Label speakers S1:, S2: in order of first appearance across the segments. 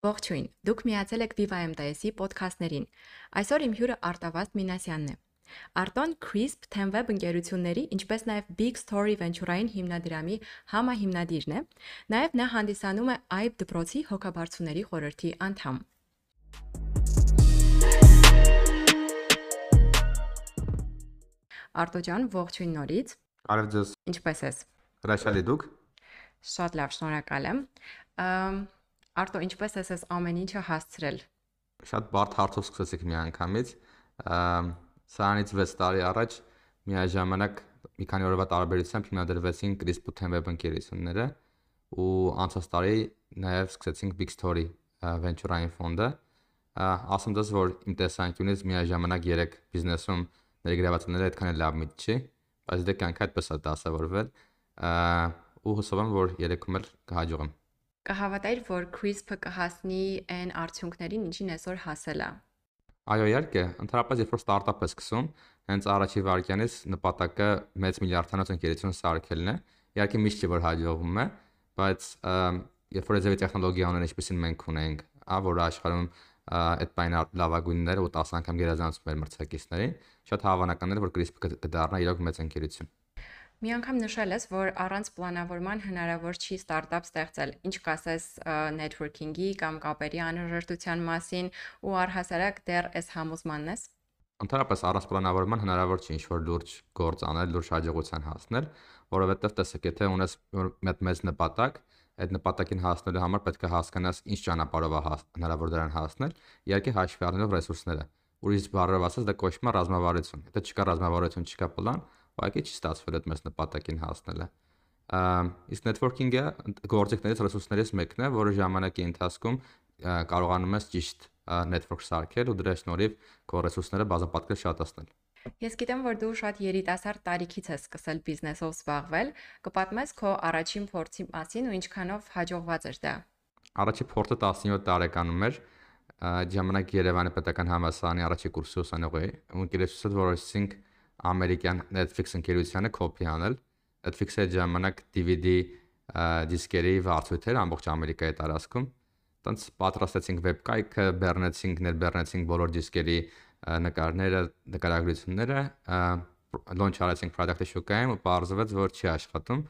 S1: Ողջույն։ Դուք միացել եք Viva MTS-ի ոդքասթներին։ Այսօր իմ հյուրը Արտավազդ Մինասյանն է։ Արտոն Crisp Tenweb ընկերությունների, ինչպես նաև Big Story Venture-ային հիմնադրամի համահիմնադիրն է։ Նաև նա հանդիսանում է AIB դպրոցի հոգաբարձուների խորհրդի անդամ։ Արտո ջան, ողջույն նորից։
S2: Արև ձեզ։
S1: Ինչպե՞ս ես։
S2: Հրաշալի դուք։
S1: Շատ լավ, շնորհակալ եմ։ Արտո, ինչպես ես ես ամեն ինչը հասցրել։
S2: Շատ բարդ հարցով սկսեցիք մի անգամից։ Սրանից 6 տարի առաջ միաժամանակ մի քանի օրվա տարբերությամբ հիմնադրվեցին Crisp Web ընկերությունները ու անցած տարի նաև սկսեցինք Big Story venture-ային ֆոնդը։ Ասում դες որ իմ տեսանկյունից միաժամանակ 3 բիզնեսում ներգրավվածները այդքան էլ լավ միտ չի, բայց դե կյանքը այդպես է դասավորվել ու հուսով եմ որ երեքում էլ կհաջողեմ։
S1: Կհավատայր, որ Crisp-ը կհասնի այն արդյունքներին, ինչին այսօր հասել է։
S2: Այո, իհարկե, ընդհանրապես երբ որ ստարտափ է սկսում, հենց առաջի վարքյանից նպատակը մեծ միլիարդանոց ընկերություն սարքելն է։ Իհարկե միշտ չի որ հաջողվում է, բայց երբ որ այս տեխնոլոգիաները ինչպեսին մենք ունենք, ա որ աշխարհում այդ բանը լավագույնները ու 10 անգամ գերազանցում էր մրցակիցներին, շատ հավանական էր որ CRISPR կդառնա իրոք մեծ ընկերություն։
S1: Մի անգամ նշել ես, որ առանց պլանավորման հնարավոր չի ստարտափ ստեղծել։ Ինչ կասես networking-ի կամ կապերի անհրաժեշտության մասին ու առհասարակ դեռ այս համոզմանն ես։
S2: Ընդհանրապես առանց պլանավորման հնարավոր չի ինչ-որ լուրջ գործ անել, լուրջ հաջողության հասնել, որովհետև տեսեք, եթե ունես մեծ մեծ նպատակ, այդ նպատակին հասնելու համար պետք է հասկանաս ինչ ճանապարհով է հնարավոր դրան հասնել, իհարկե հաշվի առնելով ռեսուրսները։ Ուրիշ բառերով ասած դա կոչվում է ռազմավարություն։ Եթե չկա ռազմավարություն, չկա պլան, ուղղակի չի ստացվել այդ մեծ նպատակին հասնելը։ Իսկ networking-ը գործիքներից ռեսուրսներից մեկն է, որը ժամանակի ընթացքում կարողանում ես ճիշտ network սարքել ու դրա շնորհիվ քո ռեսուրսները բազապատկել շատացնել։
S1: Ես գիտեմ, որ դու շատ երիտասարդ տարիքից ես սկսել բիզնեսով զբաղվել։ Կպատմես քո առաջին փորձի մասին ու ինչքանով հաջողված էր դա։
S2: Առաջի փորձը 17 տարեկանում էր։ ժամանակ Երևանի պետական համալսարանի առաջի կուրսի ուսանող էի։ Ու ընկերությունից որոշեցինք ամերիկյան Netflix ընկերությանը կոպի անել։ Netflix-ը ժամանակ DVD դիսկերի վարձույթ էր ամբողջ Ամերիկայի տարածքում։ Տենց պատրաստեցինք վեբկայքը, բեռնեցինք, ներբեռնեցինք բոլոր դիսկերի նկարները, նկարագրությունները launch արեցինք product-ը շուկայում ու բարձրացավ, որ չի աշխատում,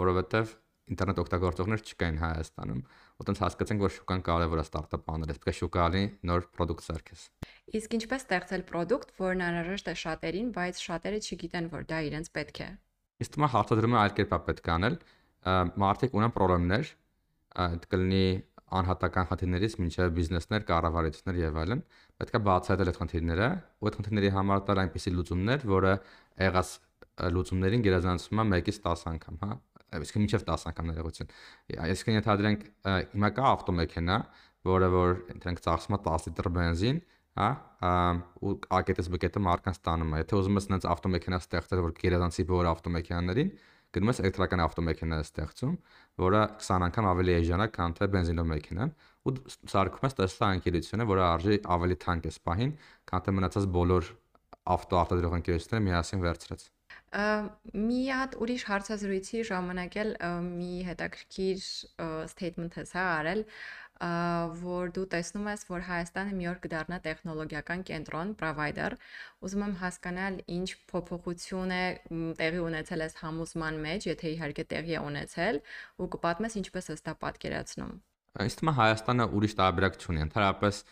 S2: որովհետև ինտերնետ օգտագործողներ չկային Հայաստանում։ Ոտենց հասկացանք, որ շուկան կարևոր է ստարտափ անել, պետք է շուկալի նոր product սարքես։
S1: Իսկ ինչպես ստեղծել product, որն անհրաժեշտ է շատերին, բայց շատերը չգիտեն, որ դա իրենց պետք է։
S2: Իսկ թվում է հարցադրումը այլ կերպ է պետք անել։ Մարդիկ ունեն խնդիրներ, այդ կլինի անհատական խնդիրներից մինչև բիզնեսներ, կառավարություններ եւ այլն, պետքա բացահայտել այդ խնդիրները, ու այդ խնդիրների համար տալ այնպիսի լուծումներ, որը եղած լուծումներին գերազանցում է 1-ից 10 անգամ, հա իսկ մինչև 10 անգամ ներողություն։ Այսինքն ենթադրենք հիմա կա ավտոմեքենա, որը որ դրանք ծախսում է 10 լիտր բենզին, հա, ու ակետես բկետը մարքան ստանում է։ Եթե ուզում ես նենց ավտոմեքենա ստեղծել, որ գերազանցի բոլոր ավտոմեքենաներին, գնում ես էլեկտրական ավտոմեքենա ստեղծում, որը 20 անգամ ավելի էժանակ, քան թե բենզինով մեքենան, ու սարքում ես Tesla ընկերությունը, որը արժի ավելի թանկ է սպահին, քան թե մնացած բոլոր ավտո արտադրող ընկերությունները միասին վերցրած։
S1: Մի հատ ուրիշ հարցազրույցի ժամանակ էլ մի հետաքրքիր statement ես հա արել, որ դու տեսնում ես, որ Հայաստանը մի օր կդառնա տեխնոլոգիական կենտրոն, provider։ Ուզում եմ հասկանալ, ինչ փոփոխություն է տեղի ունեցել այս համուսման մեջ, եթե իհարկե տեղի է ունեցել, ու կպատմես ինչպես ես դա պատկերացնում։
S2: թվում է Հայաստանը ուրիշ տարբերակ չունի, ընդհանրապես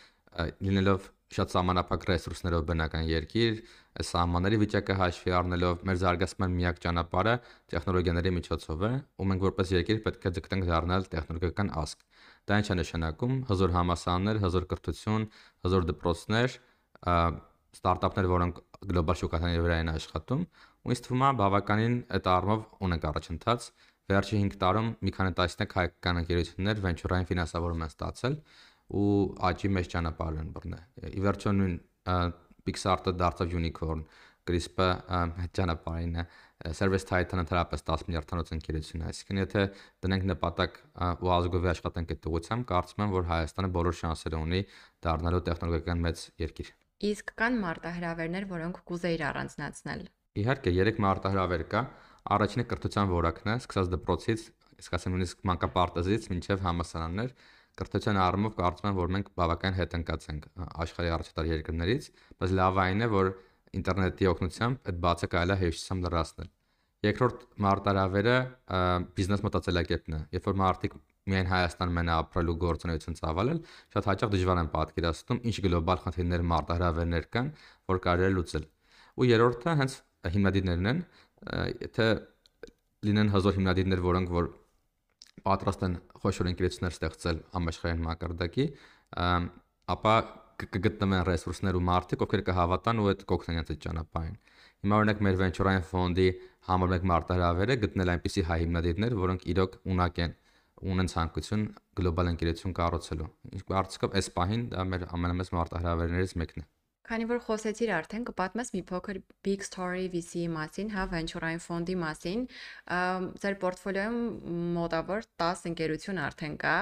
S2: լինելով շատ սահմանափակ ռեսուրսներով բնական երկիր, այս սահմանների վիճակը հաշվի առնելով մեր զարգացման միակ ճանապարհը տեխնոլոգիաների միջոցով է, ու մենք որպես երկիր պետք է ձգտենք դառնալ տեխնոլոգիական ազգ։ Դա ինչ է նշանակում՝ հզոր համասարաններ, հզոր կրթություն, հզոր դպրոցներ, ստարտափներ, որոնք գլոբալ շուկաների վրա են աշխատում, ու ինձ թվում է բավականին այդ առումով ունենք առաջընթաց։ Վերջի 5 տարում մի քանի տասնյակ հայկական ընկերություններ venture-ային ֆինանսավորում են ստացել ու աճի մեջ ճանապարհ են բռնել։ Ի վերջո նույն Pixar-ը դարձավ unicorn, CRISP-ը այդ ճանապարհին է service title-ը ընդհանրապես 10 միլիարդանոց ընկերություն է։ Այսինքն եթե դնենք նպատակ ու ազգովի աշխատանք այդ ուղղությամբ, կարծում եմ, որ Հայաստանը բոլոր շանսեր ունի դառնալու տեխնոլոգիական մեծ երկիր։
S1: Իսկ կան մարտահրավերներ, որոնք կուզեիր առանձնացնել։
S2: Իհարկե, 3 մարտահրավեր կա։ Առաջինը կրթության որակն է, սկսած դպրոցից, իսկ ասեմ նույնիսկ մանկապարտեզից մինչև համալսարաններ կրթության առումով կարծում եմ, որ մենք բավական հետընկած ենք աշխարհի առաջատար երկրներից, բայց լավ այն է, որ ինտերնետի օգնությամբ այդ բացը կարելի է հեշտությամբ լրացնել։ Երկրորդ մարտարավերը բիզնես մտածելակերպն է։ Երբ որ մարդիկ միայն Հայաստանում են ապրելու գործունեություն ծավալել, շատ հաճախ դժվար են պատկերացնում ինչ գլոբալ խնդիրներ մարտահրավերներ կան, որ կարելի է լուծել։ Ու երրորդը հենց հիմնադիրներն են, եթե լինեն հազար հիմնադիրներ, որոնք որ պատրաստ են խոշոր ընկերություններ ստեղծել համաշխարհային մակարդակի, ապա կգտնվեն ռեսուրսներ ու մարդիկ, ովքեր կհավատան ու այդ կօգնեն այդ ճանապարհին։ Հիմա օրինակ մեր venture-ային ֆոնդի համար մեկ մարտահրավերը գտնել այնպիսի հայ հիմնադիրներ, որոնք իրոք ունակ են ունեն ցանկություն գլոբալ ընկերություն կառուցելու։ Իսկ արդյոք այս պահին դա մեր ամենամեծ մարտահրավերներից մեկն է։
S1: Քանի որ խոսեցիր արդեն, կպատմես մի փոքր Big Story VC-ի մասին, հա, venture-ային ֆոնդի մասին։ Ձեր պորտֆոլիոյում մոտավոր 10 ընկերություն արդեն կա։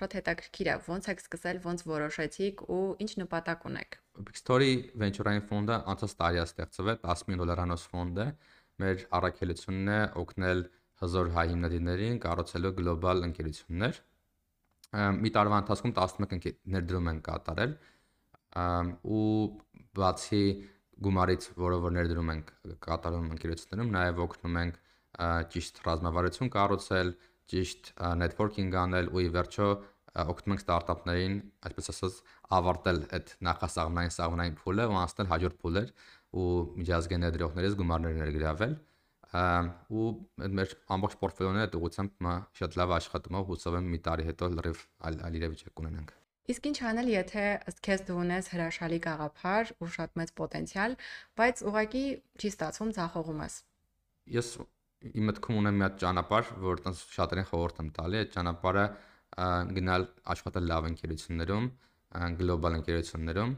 S1: Շատ հետաքրքիր է, ո՞նց եք սկսել, ո՞նց որոշեցիք ու ինչ նպատակ ունեք։
S2: Big Story venture-ային ֆոնդը անցած տարի է ստեղծվել, 10 միլիոն դոլարանոց ֆոնդ է։ Մեր առաքելությունն է օգնել հզոր հայ հիմնադիրներին կառուցելու գլոբալ ընկերություններ։ Մի տարվա ընթացքում 11 ներդրում են կատարել ու բացի գումարից, որը որ ներդրում ենք կատարում ընկերություններում, նաև օգնում ենք ճիշտ ռազմավարություն կառուցել, ճիշտ networking անել ու ի վերջո օգնում ենք ստարտափներին, այսպես ասած, ավարտել այդ նախասահմանային սահմանային փուլը ու անցնել հաջորդ փուլեր ու միջազգային ներդրողներից գումարներ ներգրավել ու մեր ամբողջ պորտֆոլիոն այդ ուղղությամբ շատ լավ աշխատում է հուսով եմ մի տարի հետո լրիվ այլ իրավիճակ կունենանք
S1: Իսկ ինչ անել, եթե ըստ քեզ դու ունես հրաշալի գաղափար ու շատ մեծ պոտենցիալ, բայց ուղղակի չի ստացվում ցախողում ես։
S2: Ես իմ մտքում ունեմ մի հատ ճանապարհ, որ տենց շատերին խորհուրդ եմ տալի, այդ ճանապարհը գնալ աշխատել լավ ընկերություններում, գլոբալ ընկերություններում,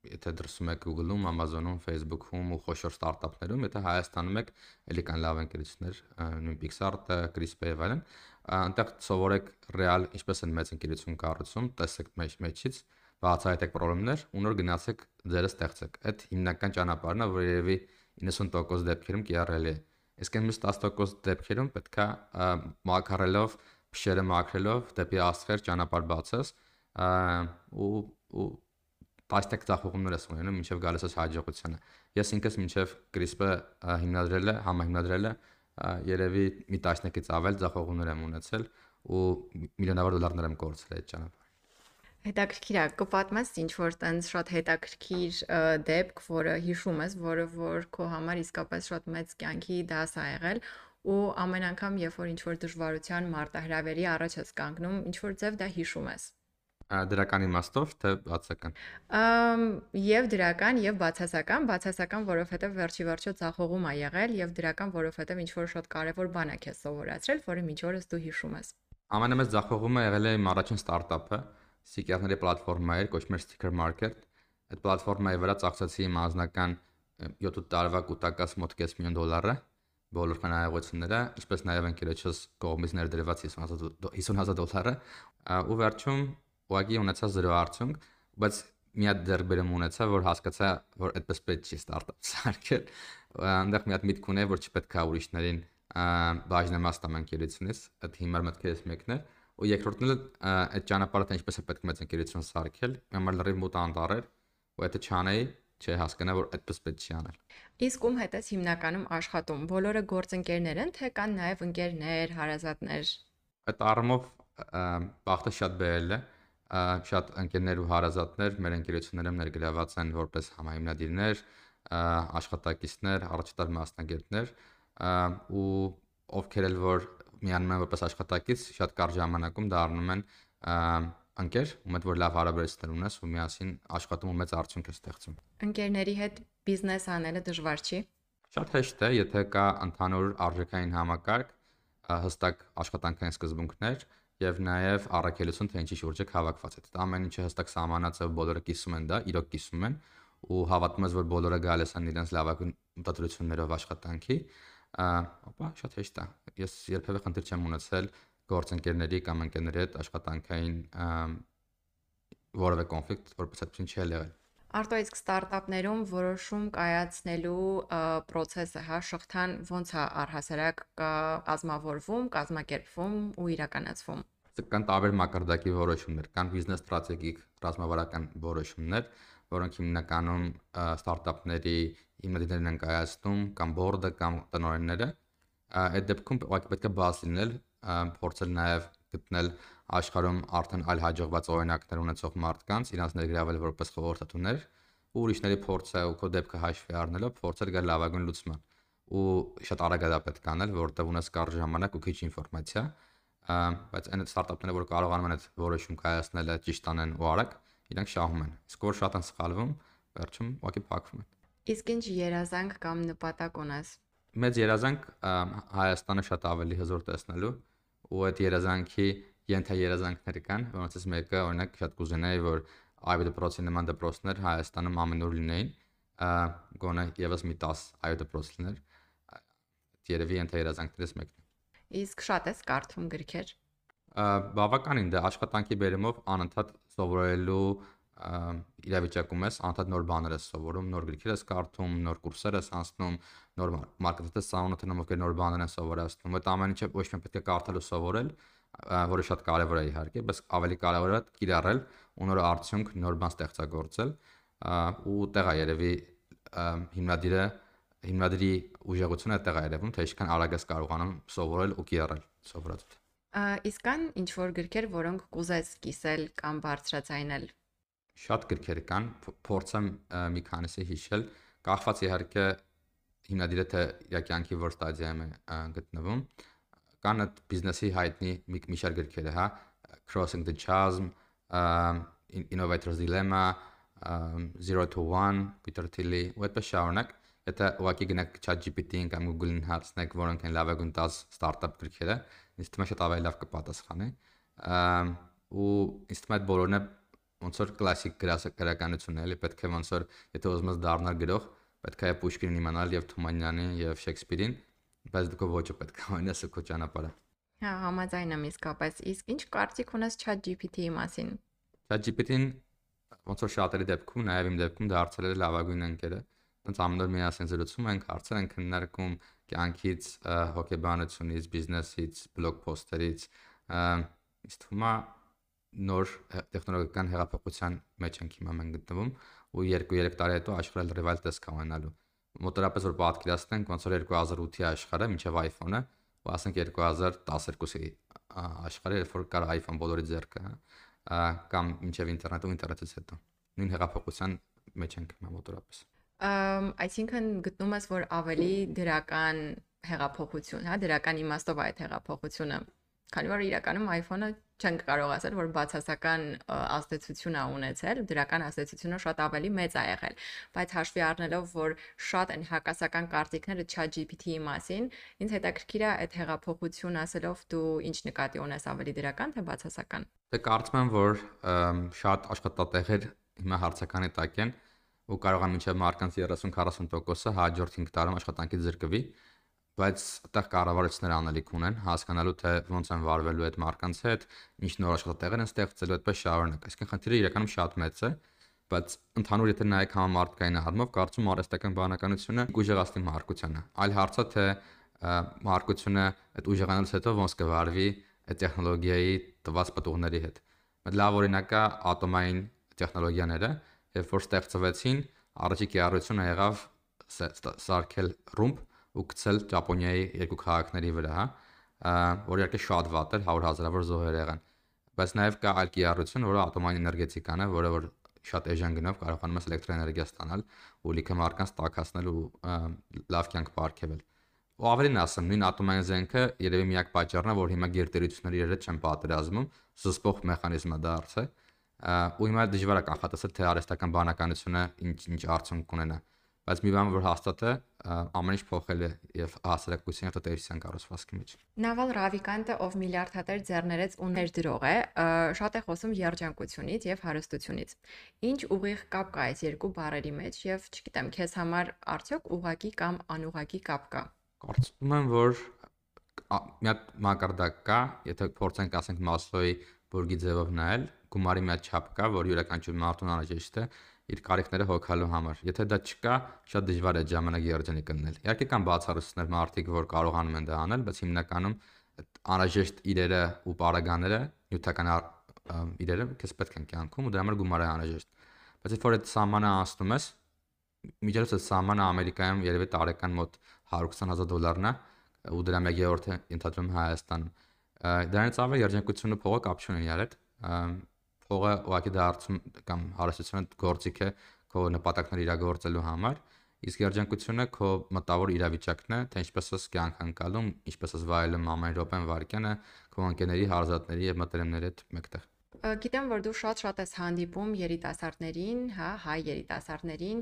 S2: եթե դրսում եք Google-ում, Amazon-ում, Facebook-ում ու խոշոր ստարտափներում, եթե Հայաստանում եք, ելի կան լավ ընկերություններ, նույն Pixar-ը, CRISPR-ը եւ այլն, այնտեղ սովորեք ռեալ ինչպես են մեծ ընկերություն կառուցում, տեսեք մեջ մեջից, բացահայտեք խնդիրներ ու նոր գնացեք ձերը ստեղծեք։ Այդ հիմնական ճանապարհն է, որ երևի 90% դեպքերում կիրառելի է։ Իսկ այն մյուս 10% դեպքերում պետքա մակարելով, փշերը մակրելով դեպի աստղեր ճանապարհ բացես ու ու տասնյակ ցախողումներ ես ունենում մինչև գալիս ես հաջողությանը։ Ես ինքս մինչև CRISPR հիմնադրելը, համահիմնադրելը երևի մի տասնյակից ավել ցախողումներ եմ ունեցել ու միլիոնավոր դոլարներ եմ կորցրել այդ ճանապարհ։
S1: Հետաքրքիր է, կպատմես ինչ որ տենց շատ հետաքրքիր դեպք, որը հիշում ես, որը որ քո համար իսկապես շատ մեծ կյանքի դաս ա եղել ու ամեն անգամ երբ որ ինչ որ դժվարության մարտահրավերի առաջ ես կանգնում, ինչ որ ձև դա հիշում ես
S2: դրական իմաստով թե բացասական։
S1: Ամ եւ դրական եւ բացասական, բացասական, որովհետեւ վերջի վերջո ցախողում ա եղել եւ դրական, որովհետեւ ինչ որ շատ կարեւոր բան ա քեզ սովորացրել, որը միջի օրս դու հիշում ես։
S2: Ամենամեծ ցախողումը եղել է իմ առաջին ստարտափը, Սիկերների պլատֆորմա էր, կոչվում էր Sticker Market։ Այդ պլատֆորմայի վրա ծախսեցի իմ անձնական 7 տարվա կൂട്ടակաց մոտ 5 միլիոն դոլարը բոլոր խնայողությունները, ինչպես նաև ընկերոջս կողմից ներդրված 50000 դոլարը, ու վերջում ուղղակի ունեցա 0 արդյունք, բայց մի հատ ձեռբերում ունեցա, որ հասկացա, որ այդպես պետք չի ստարտափ սարքել։ Այնտեղ մի հատ միտք ունեի, որ չպետք է ուրիշներին բաժնեմաս տամ ընկերությունից, այդ հիմար մտքերից մեկն է, ու երկրորդն էլ այդ ճանապարհը ինչպես է պետք մեծ ընկերություն սարքել, համար լրիվ մոտ անտառ էր, ու եթե չանեի, չէ հասկանա, որ այդպես պետք չի անել։
S1: Իսկ ում հետ ես հիմնականում աշխատում։ Բոլորը գործընկերներ են, թե կան նաև ընկերներ, հարազատներ։
S2: Այդ առումով բախտը շատ բերել է շատ ընկերներ ու հարազատներ մեր ընկերություններում ներգրաված են որպես համահիմնադիրներ, աշխատակիցներ, առաջատար մասնագետներ ու ովքեր էլ որ միանում են որպես աշխատակից, շատ կարճ ժամանակում դառնում են ընկեր, ում հետ որ լավ հարաբերություններ ունես ու միասին աշխատում ու մեծ արդյունք է ստեղծում։
S1: Ընկերների հետ բիզնես անելը դժվար չի։
S2: Շատ հեշտ է, եթե կա ընդհանուր արժեքային համակարգ, հստակ աշխատանքային սկզբունքներ, եւ նաեւ առաքելություն թե ինչի շուրջ եք հավաքված։ Այդ ամեն ինչը հստակ սահմանած է, բոլորը կիսում են դա, իրոք կիսում են ու հավատում ես, որ բոլորը գալիս են իրենց լավագույն մտադրություններով աշխատանքի, ապա շատ հեշտ է։ Ես երբևէ խնդիր չեմ ունեցել գործընկերների կամ ընկերների հետ աշխատանքային որևէ կոնֆլիկտ, որպես այդպես չի եղել։
S1: Արտո իսկ ստարտափներում որոշում կայացնելու process-ը, հա, շղթան ո՞նց է առհասարակ կազմավորվում, կազմակերպվում ու իրականացվում։
S2: կան տարբեր մակարդակի որոշումներ, կան բիզնես ստրատեգիկ ռազմավարական որոշումներ, որոնք հիմնականում ստարտափների հիմնադիրներն են կայացնում կամ բորդը կամ տնօրենները։ Այդ դեպքում պետք է բաց լինել, փորձել նաև գտնել աշխարհում արդեն այլ հաջողված օրինակներ ունեցող մարդկանց, իրանց ներգրավել որպես խորհրդատուներ ու ուրիշների փորձը ու քո դեպքը հաշվի առնելով փորձել գալ լավագույն լուծման ու շատ արագ է դա պետք անել, որտեղ ունես կարճ ժամանակ ու քիչ ինֆորմացիա, բայց այն ստարտափները, որ կարողանում են այդ որոշում կայացնել, ճիշտ անեն ու արագ, իրանք շահում են։ Իսկ որ շատ են սխալվում, վերջում ուղղակի փակվում են։
S1: Իսկ ինչ երազանք կամ նպատակ ունես։
S2: Մեծ երազանք Հայաստանը շատ ավելի հզոր տեսնելու ու այդ երազանքի ենթաերազանքներ կան, որոնցից մեկը օրինակ շատ կուզենայի, որ այո դպրոցի նման դպրոցներ Հայաստանում ամենուր լինեին, գոնե եւս մի 10 այո դպրոց լիներ։ Երևի ենթաերազանքներից մեկն է։
S1: Իսկ շատ ես կարդում գրքեր։
S2: Բավականին դա աշխատանքի բերումով անընդհատ սովորելու իրավիճակում ես, անընդհատ նոր բաներ ես սովորում, նոր գրքեր ես կարդում, նոր կուրսեր ես անցնում, նոր մարկետինգ սաունոթնում, ովքեր նոր բաներ են սովորացնում։ Այդ ամեն ինչը ոչ միայն պետք է կարդալ ու սովորել, որը շատ կարևոր է իհարկե, բայց ավելի կարևորը կիրառել ու նոր արդյունք, նոր բան ստեղծագործել ու տեղա երևի հիմնադիրը հիմնադրի ուժեղությունը այդտեղ է երևում, թե ինչքան արագ ես կարողանում սովորել ու կիրառել սովորածը։
S1: Իսկ կան ինչ որ գրքեր, որոնք կուզես կիսել կամ բարձրացնել։
S2: Շատ գրքեր կան, փորձեմ մի քանիսը հիշել, կախված իհարկե հիմնադիրը թե իր կյանքի որ ստադիայում է գտնվում։ Կան այդ բիզնեսի հայտնի մի, մի շարք գրքերը, հա, Crossing the Chasm, Innovator's Dilemma, Zero to One, Peter Thiel-ի, ու այդպես շարունակ Եթե ուղղակի գնաք ChatGPT-ին կամ Google-ին հարցնեք, որոնք են լավագույն 10 ստարտափ գրքերը, ինձ թվում է շատ ավելի լավ կպատասխանի։ ու ինձ թվում է բոլորն է ոնց որ կլասիկ գրականություն է, էլի պետք է ոնց որ եթե ուզում ես դառնալ գրող, պետք է Պուշկինին իմանալ եւ Թումանյանին եւ Շեքսպիրին, բայց դու քո ոճը պետք է ունես ու քո ճանապարհը։
S1: Հա, համաձայն եմ իսկապես։ Իսկ ինչ կարծիք ունես ChatGPT-ի մասին։
S2: ChatGPT-ին ոնց որ շատերի դեպքում, նաեւ իմ դեպքում դարձել է լավագույն ընկերը Ոնց ամեն օր միասին զրուցում ենք, հարցեր ենք քննարկում կյանքից, հոգեբանությունից, բիզնեսից, բլոգ պոստերից։ Ինձ թվում է նոր տեխնոլոգիական հեղափոխության մեջ ենք հիմա մենք գտնվում ու 2-3 տարի հետո աշխարհը լրիվ տեսք ունենալու։ Մոտորապես որ պատկերացնենք ոնց որ 2008-ի աշխարհը մինչև iPhone-ը, ու ասենք 2012-ի աշխարհը, երբ որ կար iPhone բոլորի ձեռքը, հա, կամ մինչև ինտերնետը ու ինտերնետից հետո։ Նույն հեղափոխության մեջ ենք հիմա մոտորապես
S1: այսինքն գտնում ես, որ ավելի դրական հեղափոխություն, հա, դրական իմաստով այդ հեղափոխությունը, քանի որ իրականում iPhone-ը չենք կարող ասել, որ բացասական ազդեցություն է ունեցել, դրական ազդեցությունը շատ ավելի մեծ է եղել, բայց հաշվի առնելով, որ շատ են հակասական կարծիքները ChatGPT-ի մասին, ինձ հետաքրքիր է այդ հեղափոխություն ասելով դու ինչ նկատի ունես ավելի դրական թե բացասական։
S2: Դե կարծում եմ, որ շատ աշխատատեղեր հիմա հարցականի տակ են, ու կարող է մինչև մարկանց 30-40%-ը հաջորդ 5 տարում աշխատանքից զրկվի, բայց այդտեղ կառավարությունները անելիք ունեն հասկանալու թե ոնց են վարվելու այդ մարկանց հետ, ինչ նոր աշխատատեղեր են ստեղծելու, այդպես շարունակ։ Այսինքն խնդիրը իրականում շատ մեծ է, բայց ընդհանուր եթե նայեք համամարտկային առումով, կարծում արհեստական բանականությունը ուժեղացնի մարկությանը։ Այլ հարցը թե մարկությունը այդ ուժեղանալուց հետո ոնց կվարվի այդ տեխնոլոգիայի տված պատուղների հետ։ Մեծ լավ օրինակ է ատոմային տեխնոլոգիաները, երբ որ ստեղծվեցին, առաջի կիրառությունը եղավ սարքել ռումբ ու գցել Ճապոնիայի երկու քաղաքների վրա, հա, որ իհարկե շատ վատ էր, 100 հազարավոր զոհեր եղան։ Բայց նաև կա այլ կիրառություն, որը ատոմային էներգետիկան է, որը որ շատ էժան գնով կարողանում ես էլեկտրոէներգիա ստանալ ու լիքը մարկանց տակածնել ու լավ կյանք ապարգևել։ Ու ավելին ասեմ, նույն ատոմային զենքը երևի միակ պատճառն է, որ հիմա գերտերությունների երեք չեն պատերազմում, զսպող մեխանիզմը դարձ է, ու հիմա դժվար է կանխատեսել թե արհեստական բանականությունը ինչ ինչ արդյունք կունենա բայց մի բան որ հաստատ է ամեն ինչ փոխել է եւ հասարակության եւ տոտալիտարյան կառուցվածքի մեջ
S1: Նավալ Ռավիկանտը ով միլիարդատեր ձեռներեց ու ներդրող է շատ է խոսում երջանկությունից եւ հարստությունից ինչ ուղիղ կապ կա այս երկու բառերի մեջ եւ չգիտեմ քեզ համար արդյոք ուղակի կամ անուղակի կապ կա
S2: Կարծում եմ որ մի հատ մակարդակ կա եթե փորձենք ասենք Մասլոյի բուրգի ձևով նայել գումարի մի հատ չափ կա, որ յուրաքանչյուր մարդուն անհրաժեշտ է իր կարիքները հոգալու համար։ Եթե դա չկա, շատ դժվար է ժամանակ երջանիկ գտնել։ Իհարկե կան բացառություններ մարդիկ, որ կարողանում են դա անել, բայց հիմնականում այդ անհրաժեշտ իրերը ու պարագաները, նյութական իրերը քեզ պետք են կյանքում ու դրա համար գումար է անհրաժեշտ։ Բայց երբ որ այդ սահմանը անցնում ես, այդ սահմանը Ամերիկայում երևի տարեկան մոտ 120000 դոլարն է ու դրա 1/3-ը ընդհանրում Հայաստան։ Դրանից ավել երջանկությունը փողը կապ չունեն իրար հետ։ Փողը ուղղակի դարձում կամ հարստությունը գործիք է քո նպատակները իրագործելու համար իսկ երջանկությունը քո մտավոր իրավիճակն է, թե ինչպես ես կյանք անցալում, ինչպես ես վայելում ամեն րոպեն վայրկյանը քո ընկերների, հարազատների եւ մտերիմների հետ մեկտեղ։
S1: Գիտեմ, որ դու շատ-շատ ես հանդիպում երիտասարդներին, հա, հայ երիտասարդներին,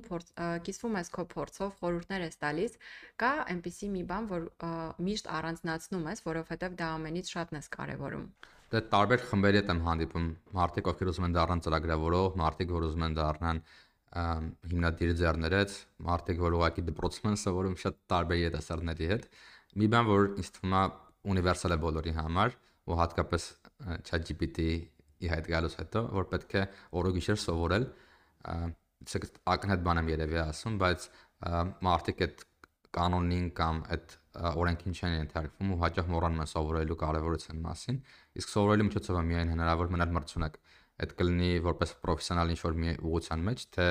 S1: կիսվում ես քո փորձով, խորհուրդներ ես տալիս, կա այնպիսի մի բան, որ միշտ առանձնացնում ես, որովհետև դա ամենից շատն ես կարևորում։
S2: Դե տարբեր խմբերի հետ եմ հանդիպում, մարդիկ, ովքեր ուզում են դառնալ ծրագրավորող, մարդիկ, որ ուզում են դառնալ հիմնադիր ձեռներեց, մարդիկ, որ ուղակի դպրոցում են սովորում շատ տարբեր երիտասարդների հետ։ Մի բան, որ ինձ թվում է ունիվերսալ է բոլորի համար, ու հատկապես ChatGPT-ի հետ գալուց հետո, որ պետք է օրոգիշեր սովորել, ցեք ակնհայտ բան եմ երևի ասում, բայց մարդիկ այդ կանոնին կամ այդ օրենքին չեն ենթարկվում ու հաճախ մոռանում են սովորելու կարևորության մասին, իսկ սովորելու միջոցով է միայն հնարավոր մնալ մրցունակ այդ կլինի որպես պրոֆեսիոնալ ինչ-որ մի ուղղության մեջ, թե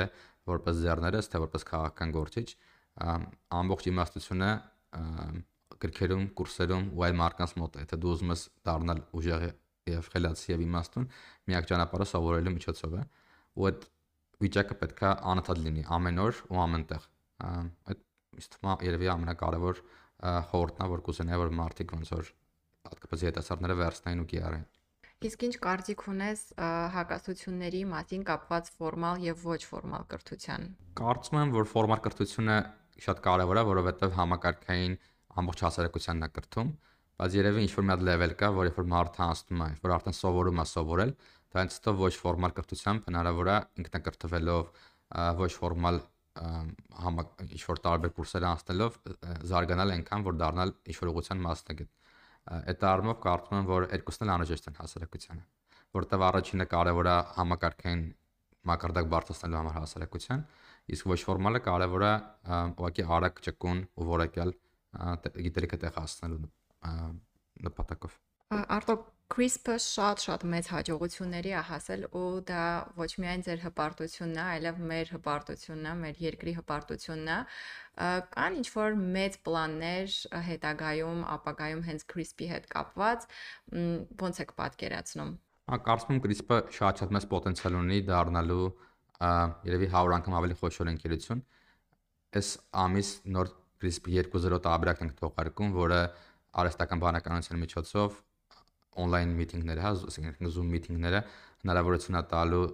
S2: որպես ձեռներես, թե որպես քաղաքական գործիչ, ամբողջ իմաստությունը գրքերում, կուրսերում ու այլ մարկանց մոտ է, թե դու ուզում ես դառնալ ուժեղ եւ խելացի եւ իմաստուն, միակ ճանապարհը սովորելու միջոցով է։ Ու այդ վիճակը պետքա անընդհատ լինի ամեն օր ու ամենտեղ։ Այդ իսկ թվում երևի ամենակարևոր խորհուրդն է, որ կուզենայի որ մարդիկ ոնց որ հատկապես երիտասարդները վերցնեն ու կիրառեն։
S1: Իսկ ինչ կարծիք ունես հակասությունների մասին կապված ֆորմալ եւ ոչ ֆորմալ կրթության։
S2: Կարծում եմ, որ ֆորմալ կրթությունը շատ կարևոր է, որովհետեւ համակարգային ամբողջ հասարակությանն է կրթում, բայց երևի ինչ որ մի հատ level կա, որ երբ որ մարդը հասնում է, որ արդեն սովորում է սովորել, դրանից հետո ոչ ֆորմալ կրթությամբ հնարավոր է ինքնակրթվելով ոչ ֆորմալ համակ ինչ որ տարբեր կուրսեր անցնելով զարգանալ այնքան, որ դառնալ ինչ որ ուղղության մասնագետ այդ առումով կարծում եմ, որ երկուսն էլ անհրաժեշտ են հասարակությանը, որտեղ առաջինը կարևոր է համակարգային մակարդակ բարձրացնելու համար հասարակության, իսկ ոչ ֆորմալը կարևոր է ուղղակի արագ ճկուն ու որակյալ գիտելիքը տեղ հասնելու նպատակով։
S1: Արտո CRISP-ը շատ-շատ մեծ հաջողությունների է հասել ու դա ոչ միայն ձեր հպարտությունն է, այլև մեր հպարտությունն է, մեր երկրի հպարտությունն է կան ինչ որ մեծ պլաններ հետագայում, ապագայում հենց CRISP-ի հետ կապված, ո՞նց եք պատկերացնում։
S2: Ա կարծում եմ CRISP-ը շատ-շատ մեծ պոտենցիալ ունի դառնալու երևի 100 անգամ ավելի խոշոր ընկերություն։ Այս ամիս նոր CRISP 2.0 տարբերակն ենք թողարկում, որը արհեստական բանականության միջոցով on-line meeting-ները, հա, ասենք Zoom meeting-ները հնարավորություն է տալու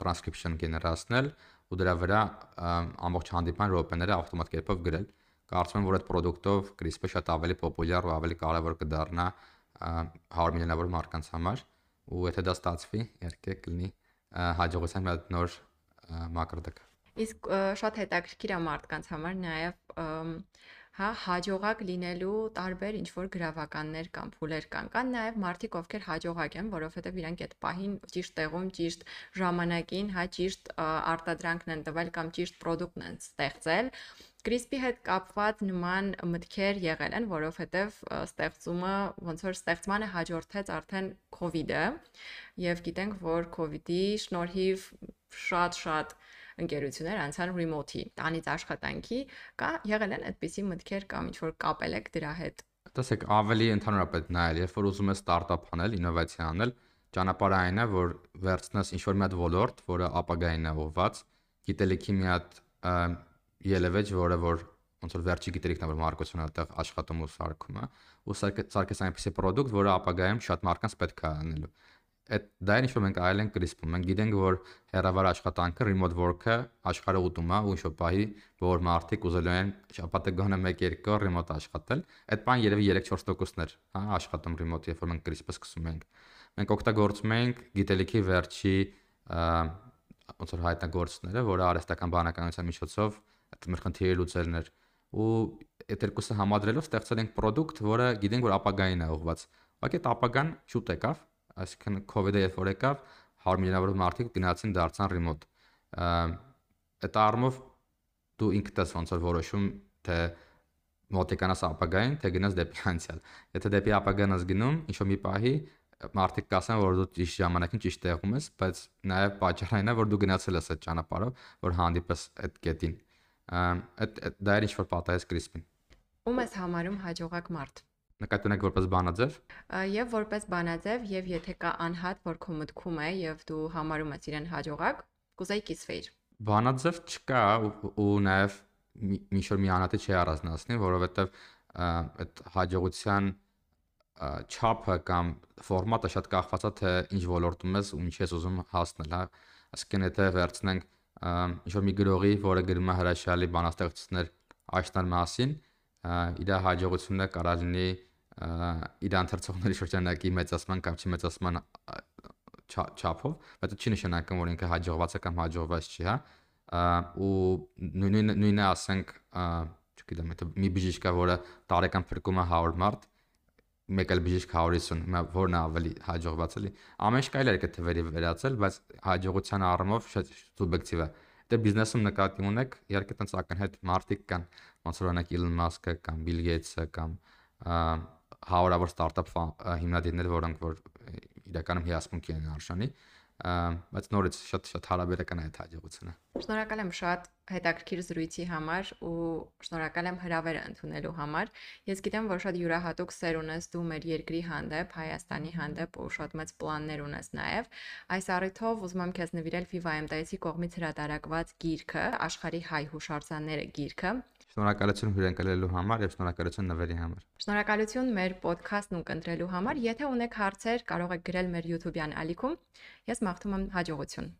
S2: transcription գեներացնել ու դրա վրա ամբողջ հանդիպման րոպեները ավտոմատ կերպով գրել։ Կարծում եմ, որ այդ product-ով CRISP-ը շատ ավելի պոպուլյար ու ավելի կարևոր կդառնա 100 միլիոնավոր մարդկանց համար ու եթե դա ստացվի, իհարկե կլինի հաջողության մի նոր մակարդակ։
S1: Իսկ շատ հետաքրքիր է մարդկանց համար նաև հա հաջողակ լինելու տարբեր ինչ որ գրավականներ կամ փուլեր կան։ Կան նաև մարդիկ, ովքեր հաջողակ են, որովհետև իրանք այդ պահին ճիշտ տեղում, ճիշտ ժամանակին, հա ճիշտ արտադրանքն են տվել կամ ճիշտ product-ն են ստեղծել։ Crispy հետ կապված նման մտքեր եղել են, որովհետև ստեղծումը ոնց որ ստեղծմանը հաջորդեց արդեն COVID-ը եւ գիտենք, որ COVID-ի շնորհիվ շատ-շատ ընկերություններ անցան remote-ի, տանից աշխատանքի, կա եղել են այդպիսի մտքեր կամ ինչ որ կապել եք դրա հետ։
S2: Տեսեք, ավելի ընդհանրապես նայել, երբ որ ուզում ես ստարտափ անել, ինովացիա անել, ճանապարհը այն է, որ վերցնես ինչ որ մի հատ ոլորտ, որը ապագային է ուղված, գիտելիքի մի հատ ելևեջ, որը որ ոնց որ վերջի գիտելիքն է որ մարկությունը այդտեղ աշխատում ու սարքում է ու սարքես այնպեսի product, որը ապագայում շատ մարդկանց պետք է անելու այդ դա ինչ որ մենք այլ ենք կրիսպում։ Մենք գիտենք, որ հեռավար աշխատանքը, remote work-ը աշխարհը ուտում է ու ինչ որ պահի որ մարդիկ ուզելու են շաբաթը գոնե 1-2 օր remote աշխատել, այդ բան երևի 3-4%-ն էր, հա, աշխատում remote, երբ որ մենք կրիսպը սկսում ենք։ Մենք օգտագործում ենք գիտելիքի վերջի ոնց որ հայտնագործները, որը արհեստական բանականության միջոցով այդ մեր խնդիրը լուծելն էր ու այդ երկուսը համադրելով ստեղծել ենք product, որը գիտենք որ ապագային է ուղված։ Ուղղակի այդ ապագան շուտ եկավ, այսինքն COVID-ը երբ որ եկավ 100 միլիոնավոր մարդիկ գնացին դարձան remote այդ առումով դու ինքդ ես ոնց որ որոշում թե մոտիկանաս ապագային, թե գնաս դեպի անցյալ։ Եթե դեպի ապագան ես գնում, ինչ որ մի պահի մարդիկ կասեն, որ դու ճիշտ ժամանակին ճիշտ տեղում ես, բայց նաև պատճառը այն է, որ դու գնացել ես այդ ճանապարհով, որ հանդիպես այդ կետին։ Այդ դա էր ինչ որ պատահեց Կրիսպին։
S1: Ում ես համարում հաջողակ մարդ։
S2: Նկատի ունեք որպես բանաձև։
S1: Եվ որպես բանաձև, եւ եթե կա անհատ, որ քո մտքում է եւ դու համարում ես իրեն հաջողակ, կուզեի կիսվեիր։
S2: Բանաձև չկա ու նաև մի շոր մի անհատը չի առանձնացնի, որովհետեւ այդ հաջողության չափը կամ ֆորմատը շատ կախված է թե ինչ ոլորտում ես ու ինչ ես ուզում հասնել, հա։ Այսինքն եթե վերցնենք ինչ որ մի գրողի, որը գրում է հրաշալի բանաստեղծություններ աշնան մասին, իր հաջողությունը կարա լինի իր ընթերցողների շրջանակի մեծացման կամ չմեծացման չափով, բայց դա չի նշանակում, որ ինքը հաջողված է կամ հաջողված չի, հա։ ու նույնը նույնը ասենք, չգիտեմ, եթե մի բժիշկ կա, որը տարեկան փրկում է 100 մարդ, մեկ էլ բժիշկ 150, հիմա որն է ավելի հաջողված էլի։ Ամեն ինչ կարելի է կթվերի վերածել, բայց հաջողության առումով շատ սուբյեկտիվ է։ Դե բիզնեսում նկատի ունեք, իհարկե տենց ակնհայտ մարդիկ կան, ոնց որ օրինակ Elon Musk-ը կամ Bill Gates-ը կամ հարյուրավոր ստարտափ հիմնադիրներ, որոնք որ իրականում հիասմունքի են արժանի, բայց նորից շատ շատ հարաբերական է այդ հաջողությունը։
S1: Շնորհակալ եմ շատ հետաքրքիր զրույցի համար ու շնորհակալ եմ հրավերը ընդունելու համար։ Ես գիտեմ, որ շատ յուրահատուկ սեր ունես դու մեր երկրի հանդեպ, Հայաստանի հանդեպ ու շատ մեծ պլաններ ունես նաև։ Այս առիթով ուզում եմ քեզ նվիրել FIVA-MTS-ի կողմից հրատարակված գիրքը, Աշխարհի հայ հուշարձանները գիրքը,
S2: Շնորհակալություն հյուրընկալելու համար եւ շնորհակալություն նվերի համար։
S1: Շնորհակալություն մեր ոդքասթն ունկնդրելու համար։ Եթե ունեք հարցեր, կարող եք գրել մեր YouTube-յան ալիքում։ Ես մաղթում եմ հաջողություն։